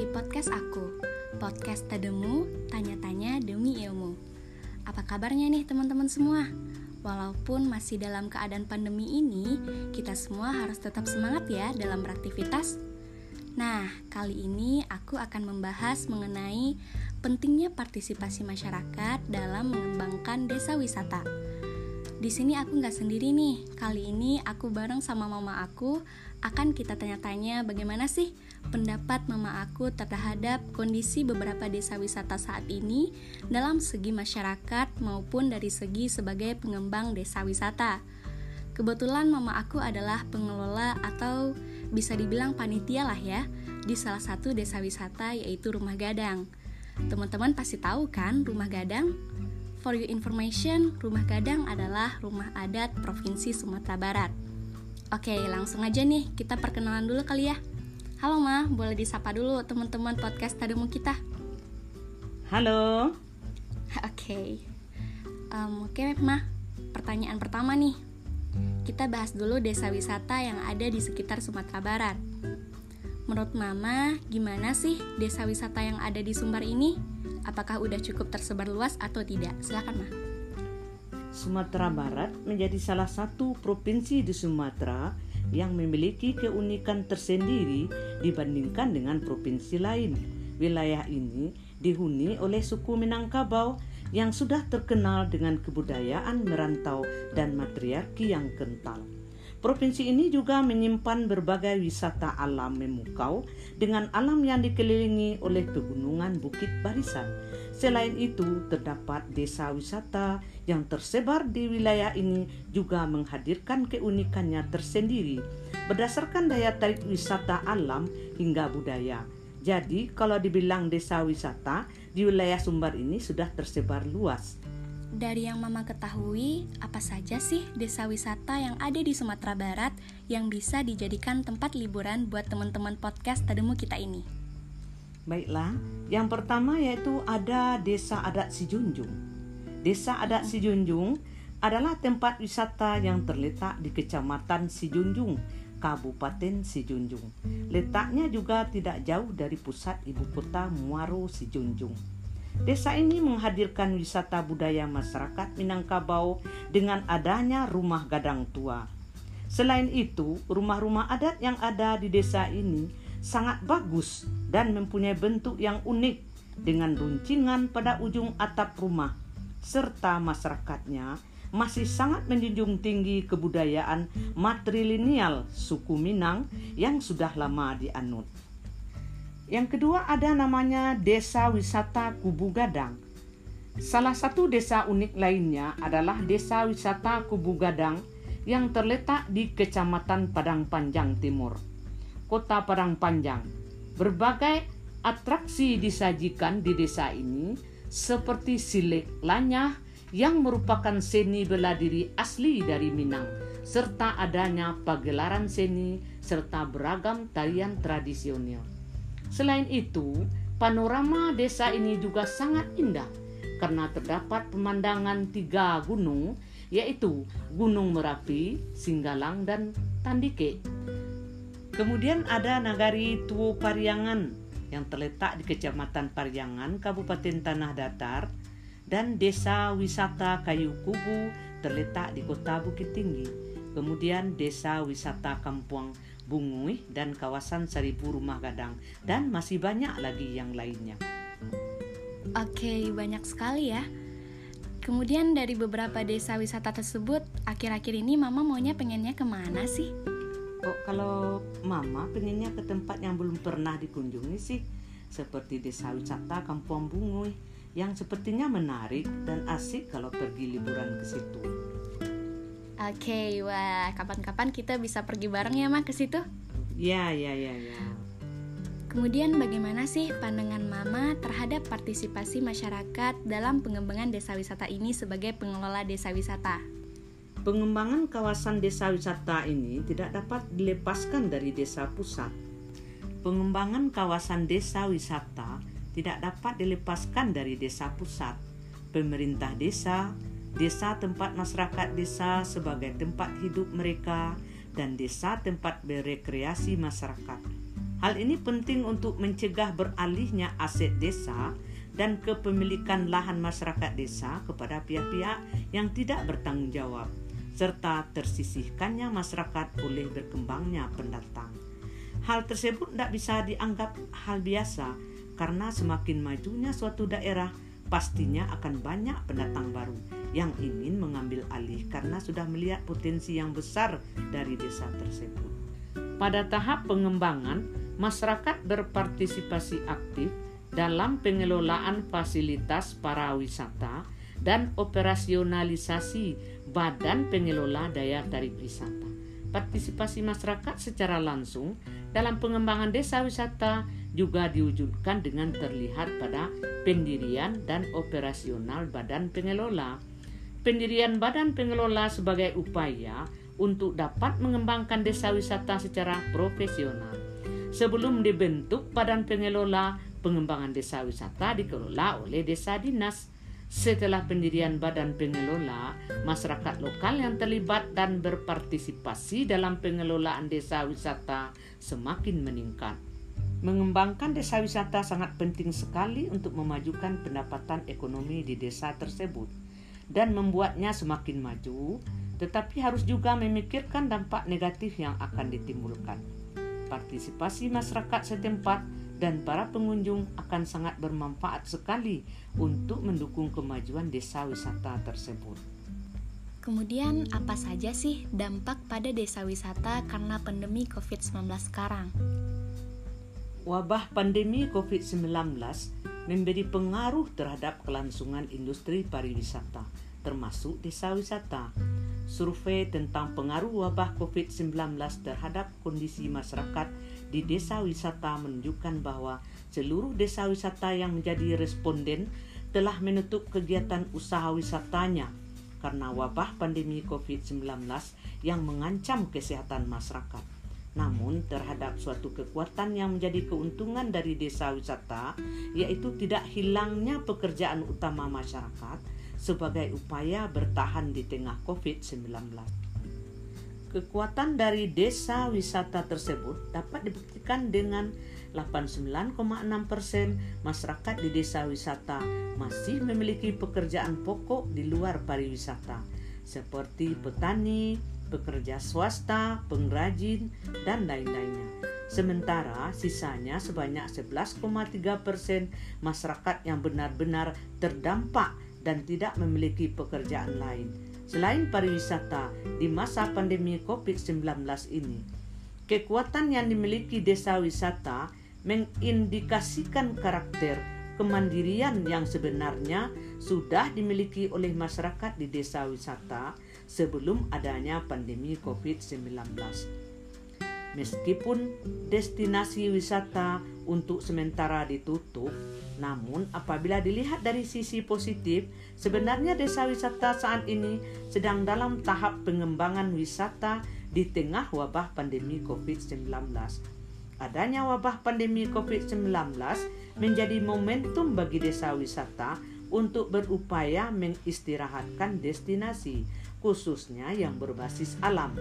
di podcast aku, podcast Tademu, tanya-tanya demi ilmu. Apa kabarnya nih teman-teman semua? Walaupun masih dalam keadaan pandemi ini, kita semua harus tetap semangat ya dalam beraktivitas. Nah, kali ini aku akan membahas mengenai pentingnya partisipasi masyarakat dalam mengembangkan desa wisata. Di sini aku nggak sendiri nih. Kali ini aku bareng sama mama aku akan kita tanya-tanya bagaimana sih pendapat mama aku terhadap kondisi beberapa desa wisata saat ini dalam segi masyarakat maupun dari segi sebagai pengembang desa wisata. Kebetulan mama aku adalah pengelola atau bisa dibilang panitia lah ya di salah satu desa wisata yaitu Rumah Gadang. Teman-teman pasti tahu kan Rumah Gadang? For your information, Rumah Gadang adalah rumah adat Provinsi Sumatera Barat. Oke, langsung aja nih, kita perkenalan dulu kali ya. Halo Ma, boleh disapa dulu teman-teman podcast Tademu kita. Halo. Oke. Um, Oke, Ma. Pertanyaan pertama nih. Kita bahas dulu desa wisata yang ada di sekitar Sumatera Barat. Menurut Mama, gimana sih desa wisata yang ada di Sumbar ini? apakah udah cukup tersebar luas atau tidak? Silakan, Ma. Sumatera Barat menjadi salah satu provinsi di Sumatera yang memiliki keunikan tersendiri dibandingkan dengan provinsi lain. Wilayah ini dihuni oleh suku Minangkabau yang sudah terkenal dengan kebudayaan merantau dan matriarki yang kental. Provinsi ini juga menyimpan berbagai wisata alam memukau dengan alam yang dikelilingi oleh pegunungan Bukit Barisan. Selain itu, terdapat desa wisata yang tersebar di wilayah ini juga menghadirkan keunikannya tersendiri berdasarkan daya tarik wisata alam hingga budaya. Jadi, kalau dibilang desa wisata di wilayah Sumbar ini sudah tersebar luas. Dari yang Mama ketahui, apa saja sih desa wisata yang ada di Sumatera Barat yang bisa dijadikan tempat liburan buat teman-teman podcast Tademu kita ini? Baiklah, yang pertama yaitu ada Desa Adat Sijunjung. Desa Adat Sijunjung adalah tempat wisata yang terletak di Kecamatan Sijunjung, Kabupaten Sijunjung. Letaknya juga tidak jauh dari pusat ibu kota Muaro Sijunjung. Desa ini menghadirkan wisata budaya masyarakat Minangkabau dengan adanya rumah gadang tua. Selain itu, rumah-rumah adat yang ada di desa ini sangat bagus dan mempunyai bentuk yang unik dengan runcingan pada ujung atap rumah serta masyarakatnya masih sangat menjunjung tinggi kebudayaan matrilineal suku Minang yang sudah lama dianut. Yang kedua ada namanya Desa Wisata Kubu Gadang. Salah satu desa unik lainnya adalah Desa Wisata Kubu Gadang yang terletak di Kecamatan Padang Panjang Timur, Kota Padang Panjang. Berbagai atraksi disajikan di desa ini seperti silek lanyah yang merupakan seni bela diri asli dari Minang serta adanya pagelaran seni serta beragam tarian tradisional. Selain itu, panorama desa ini juga sangat indah karena terdapat pemandangan tiga gunung yaitu Gunung Merapi, Singgalang, dan Tandike. Kemudian ada Nagari Tuo Pariangan yang terletak di Kecamatan Pariangan, Kabupaten Tanah Datar, dan Desa Wisata Kayu Kubu terletak di Kota Bukit Tinggi. Kemudian Desa Wisata Kampung Bungui, dan kawasan Seribu Rumah Gadang, dan masih banyak lagi yang lainnya. Oke, banyak sekali ya. Kemudian dari beberapa desa wisata tersebut, akhir-akhir ini Mama maunya pengennya ke mana sih? Oh, kalau Mama pengennya ke tempat yang belum pernah dikunjungi sih, seperti desa wisata Kampung Bungui, yang sepertinya menarik dan asik kalau pergi liburan ke situ. Oke, okay, wah kapan-kapan kita bisa pergi bareng ya mak ke situ? Ya, ya, ya, ya. Kemudian bagaimana sih pandangan Mama terhadap partisipasi masyarakat dalam pengembangan desa wisata ini sebagai pengelola desa wisata? Pengembangan kawasan desa wisata ini tidak dapat dilepaskan dari desa pusat. Pengembangan kawasan desa wisata tidak dapat dilepaskan dari desa pusat. Pemerintah desa, desa tempat masyarakat desa sebagai tempat hidup mereka, dan desa tempat berekreasi masyarakat. Hal ini penting untuk mencegah beralihnya aset desa dan kepemilikan lahan masyarakat desa kepada pihak-pihak yang tidak bertanggung jawab serta tersisihkannya masyarakat oleh berkembangnya pendatang. Hal tersebut tidak bisa dianggap hal biasa karena semakin majunya suatu daerah pastinya akan banyak pendatang baru yang ingin mengambil alih karena sudah melihat potensi yang besar dari desa tersebut. Pada tahap pengembangan, masyarakat berpartisipasi aktif dalam pengelolaan fasilitas para wisata dan operasionalisasi badan pengelola daya tarik wisata. Partisipasi masyarakat secara langsung dalam pengembangan desa wisata juga diwujudkan dengan terlihat pada pendirian dan operasional badan pengelola. Pendirian badan pengelola sebagai upaya untuk dapat mengembangkan desa wisata secara profesional. Sebelum dibentuk badan pengelola, pengembangan desa wisata dikelola oleh desa dinas. Setelah pendirian badan pengelola, masyarakat lokal yang terlibat dan berpartisipasi dalam pengelolaan desa wisata semakin meningkat. Mengembangkan desa wisata sangat penting sekali untuk memajukan pendapatan ekonomi di desa tersebut dan membuatnya semakin maju, tetapi harus juga memikirkan dampak negatif yang akan ditimbulkan. Partisipasi masyarakat setempat dan para pengunjung akan sangat bermanfaat sekali untuk mendukung kemajuan desa wisata tersebut. Kemudian, apa saja sih dampak pada desa wisata karena pandemi COVID-19 sekarang? Wabah pandemi COVID-19 memberi pengaruh terhadap kelangsungan industri pariwisata, termasuk desa wisata. Survei tentang pengaruh wabah COVID-19 terhadap kondisi masyarakat di desa wisata menunjukkan bahwa seluruh desa wisata yang menjadi responden telah menutup kegiatan usaha wisatanya karena wabah pandemi COVID-19 yang mengancam kesehatan masyarakat. Namun terhadap suatu kekuatan yang menjadi keuntungan dari desa wisata yaitu tidak hilangnya pekerjaan utama masyarakat sebagai upaya bertahan di tengah COVID-19. Kekuatan dari desa wisata tersebut dapat dibuktikan dengan 89,6 persen masyarakat di desa wisata masih memiliki pekerjaan pokok di luar pariwisata, seperti petani, pekerja swasta, pengrajin, dan lain-lainnya. Sementara sisanya sebanyak 11,3 persen masyarakat yang benar-benar terdampak dan tidak memiliki pekerjaan lain selain pariwisata di masa pandemi COVID-19 ini. Kekuatan yang dimiliki desa wisata mengindikasikan karakter kemandirian yang sebenarnya sudah dimiliki oleh masyarakat di desa wisata sebelum adanya pandemi COVID-19. Meskipun destinasi wisata untuk sementara ditutup, namun apabila dilihat dari sisi positif, sebenarnya desa wisata saat ini sedang dalam tahap pengembangan wisata di tengah wabah pandemi COVID-19. Adanya wabah pandemi COVID-19 menjadi momentum bagi desa wisata untuk berupaya mengistirahatkan destinasi, khususnya yang berbasis alam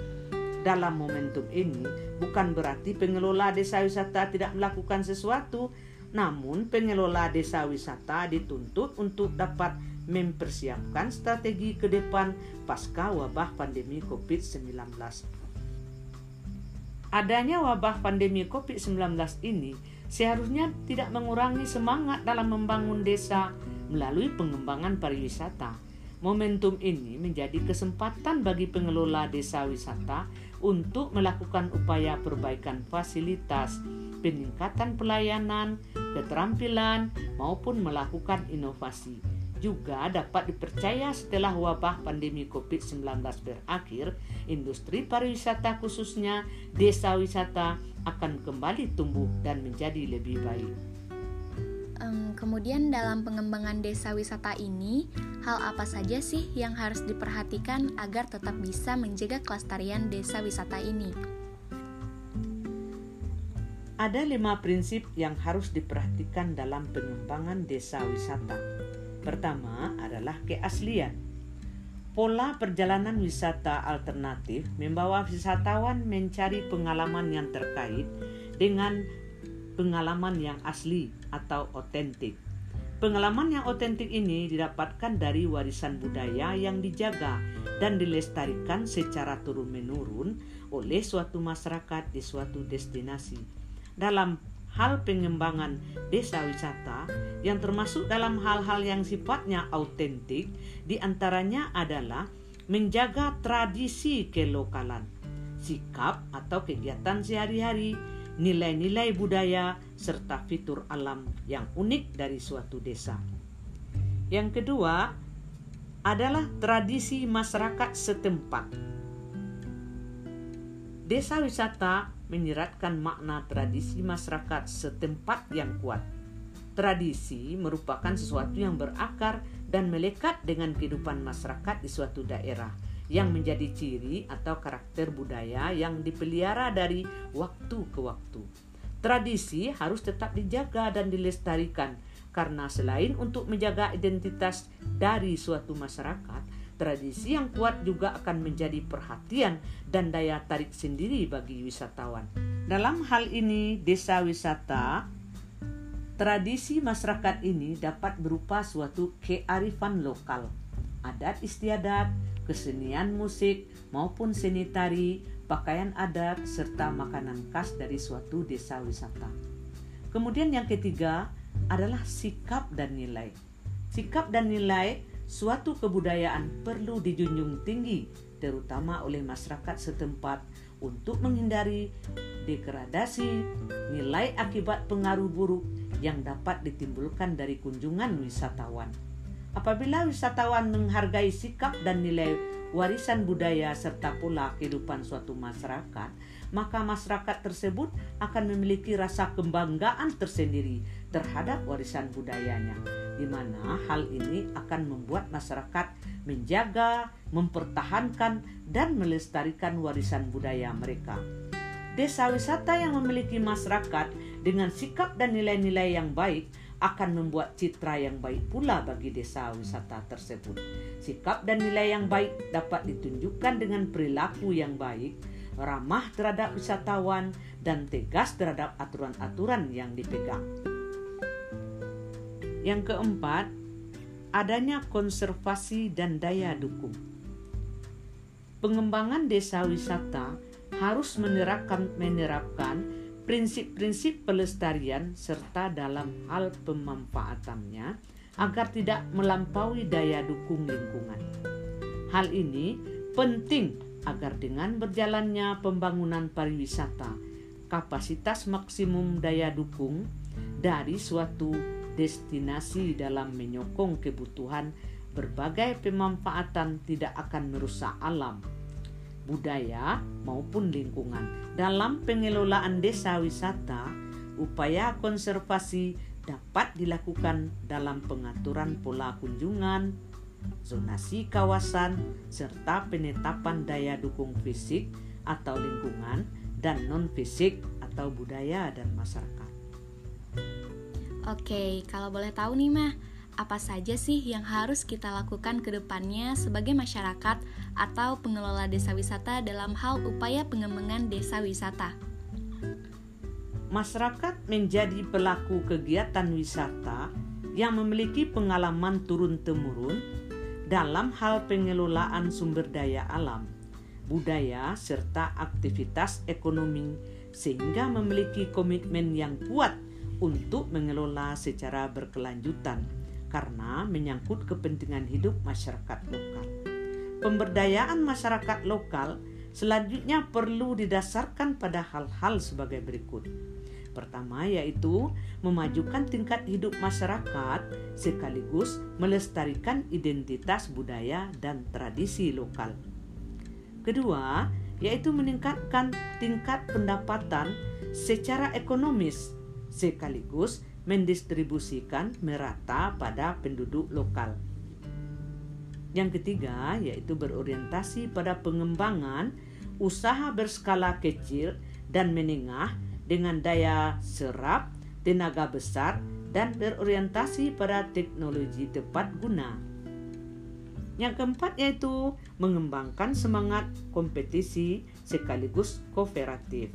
dalam momentum ini bukan berarti pengelola desa wisata tidak melakukan sesuatu, namun pengelola desa wisata dituntut untuk dapat mempersiapkan strategi ke depan pasca wabah pandemi COVID-19. Adanya wabah pandemi COVID-19 ini seharusnya tidak mengurangi semangat dalam membangun desa melalui pengembangan pariwisata. Momentum ini menjadi kesempatan bagi pengelola desa wisata untuk melakukan upaya perbaikan fasilitas, peningkatan pelayanan, keterampilan, maupun melakukan inovasi. Juga dapat dipercaya setelah wabah pandemi COVID-19 berakhir, industri pariwisata khususnya desa wisata akan kembali tumbuh dan menjadi lebih baik. Um, kemudian dalam pengembangan desa wisata ini, hal apa saja sih yang harus diperhatikan agar tetap bisa menjaga kelestarian desa wisata ini? Ada lima prinsip yang harus diperhatikan dalam pengembangan desa wisata. Pertama adalah keaslian. Pola perjalanan wisata alternatif membawa wisatawan mencari pengalaman yang terkait dengan pengalaman yang asli atau otentik. Pengalaman yang otentik ini didapatkan dari warisan budaya yang dijaga dan dilestarikan secara turun-menurun oleh suatu masyarakat di suatu destinasi. Dalam hal pengembangan desa wisata yang termasuk dalam hal-hal yang sifatnya autentik, di antaranya adalah menjaga tradisi kelokalan, sikap atau kegiatan sehari-hari, nilai-nilai budaya, serta fitur alam yang unik dari suatu desa. Yang kedua adalah tradisi masyarakat setempat. Desa wisata menyeratkan makna tradisi masyarakat setempat yang kuat. Tradisi merupakan sesuatu yang berakar dan melekat dengan kehidupan masyarakat di suatu daerah yang menjadi ciri atau karakter budaya yang dipelihara dari waktu ke waktu. Tradisi harus tetap dijaga dan dilestarikan karena selain untuk menjaga identitas dari suatu masyarakat, tradisi yang kuat juga akan menjadi perhatian dan daya tarik sendiri bagi wisatawan. Dalam hal ini, desa wisata tradisi masyarakat ini dapat berupa suatu kearifan lokal, adat istiadat, kesenian musik maupun seni tari, pakaian adat, serta makanan khas dari suatu desa wisata. Kemudian yang ketiga adalah sikap dan nilai. Sikap dan nilai suatu kebudayaan perlu dijunjung tinggi, terutama oleh masyarakat setempat untuk menghindari degradasi nilai akibat pengaruh buruk yang dapat ditimbulkan dari kunjungan wisatawan. Apabila wisatawan menghargai sikap dan nilai warisan budaya serta pula kehidupan suatu masyarakat, maka masyarakat tersebut akan memiliki rasa kebanggaan tersendiri terhadap warisan budayanya, di mana hal ini akan membuat masyarakat menjaga, mempertahankan, dan melestarikan warisan budaya mereka. Desa wisata yang memiliki masyarakat dengan sikap dan nilai-nilai yang baik akan membuat citra yang baik pula bagi desa wisata tersebut. Sikap dan nilai yang baik dapat ditunjukkan dengan perilaku yang baik, ramah terhadap wisatawan, dan tegas terhadap aturan-aturan yang dipegang. Yang keempat, adanya konservasi dan daya dukung. Pengembangan desa wisata harus menerapkan menerapkan prinsip-prinsip pelestarian serta dalam hal pemanfaatannya agar tidak melampaui daya dukung lingkungan. Hal ini penting agar dengan berjalannya pembangunan pariwisata, kapasitas maksimum daya dukung dari suatu destinasi dalam menyokong kebutuhan berbagai pemanfaatan tidak akan merusak alam budaya maupun lingkungan. Dalam pengelolaan desa wisata, upaya konservasi dapat dilakukan dalam pengaturan pola kunjungan, zonasi kawasan, serta penetapan daya dukung fisik atau lingkungan dan non-fisik atau budaya dan masyarakat. Oke, kalau boleh tahu nih mah, apa saja sih yang harus kita lakukan ke depannya sebagai masyarakat atau pengelola desa wisata dalam hal upaya pengembangan desa wisata? Masyarakat menjadi pelaku kegiatan wisata yang memiliki pengalaman turun-temurun dalam hal pengelolaan sumber daya alam, budaya, serta aktivitas ekonomi, sehingga memiliki komitmen yang kuat untuk mengelola secara berkelanjutan karena menyangkut kepentingan hidup masyarakat lokal. Pemberdayaan masyarakat lokal selanjutnya perlu didasarkan pada hal-hal sebagai berikut. Pertama yaitu memajukan tingkat hidup masyarakat sekaligus melestarikan identitas budaya dan tradisi lokal. Kedua, yaitu meningkatkan tingkat pendapatan secara ekonomis sekaligus mendistribusikan merata pada penduduk lokal. Yang ketiga yaitu berorientasi pada pengembangan usaha berskala kecil dan menengah dengan daya serap, tenaga besar, dan berorientasi pada teknologi tepat guna. Yang keempat yaitu mengembangkan semangat kompetisi sekaligus kooperatif.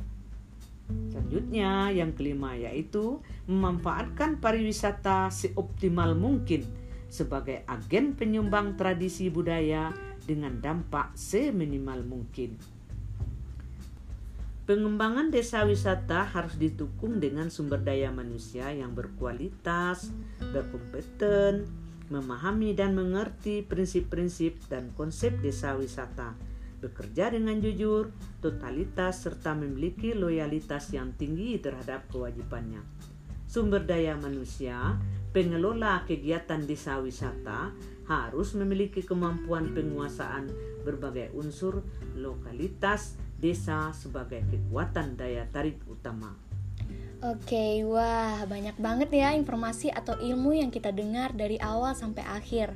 Selanjutnya, yang kelima yaitu memanfaatkan pariwisata seoptimal mungkin sebagai agen penyumbang tradisi budaya dengan dampak seminimal mungkin. Pengembangan desa wisata harus didukung dengan sumber daya manusia yang berkualitas, berkompeten, memahami dan mengerti prinsip-prinsip dan konsep desa wisata, bekerja dengan jujur, totalitas, serta memiliki loyalitas yang tinggi terhadap kewajibannya. Sumber daya manusia, pengelola kegiatan desa wisata harus memiliki kemampuan penguasaan berbagai unsur lokalitas, desa sebagai kekuatan daya tarik utama. Oke, wah banyak banget ya informasi atau ilmu yang kita dengar dari awal sampai akhir.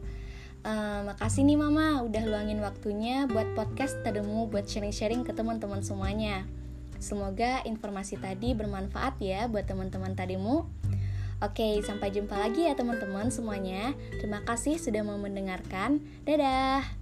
Uh, makasih nih Mama udah luangin waktunya buat podcast Tademu buat sharing-sharing ke teman-teman semuanya. Semoga informasi tadi bermanfaat ya buat teman-teman Tademu. Oke, sampai jumpa lagi ya teman-teman semuanya. Terima kasih sudah mau mendengarkan. Dadah.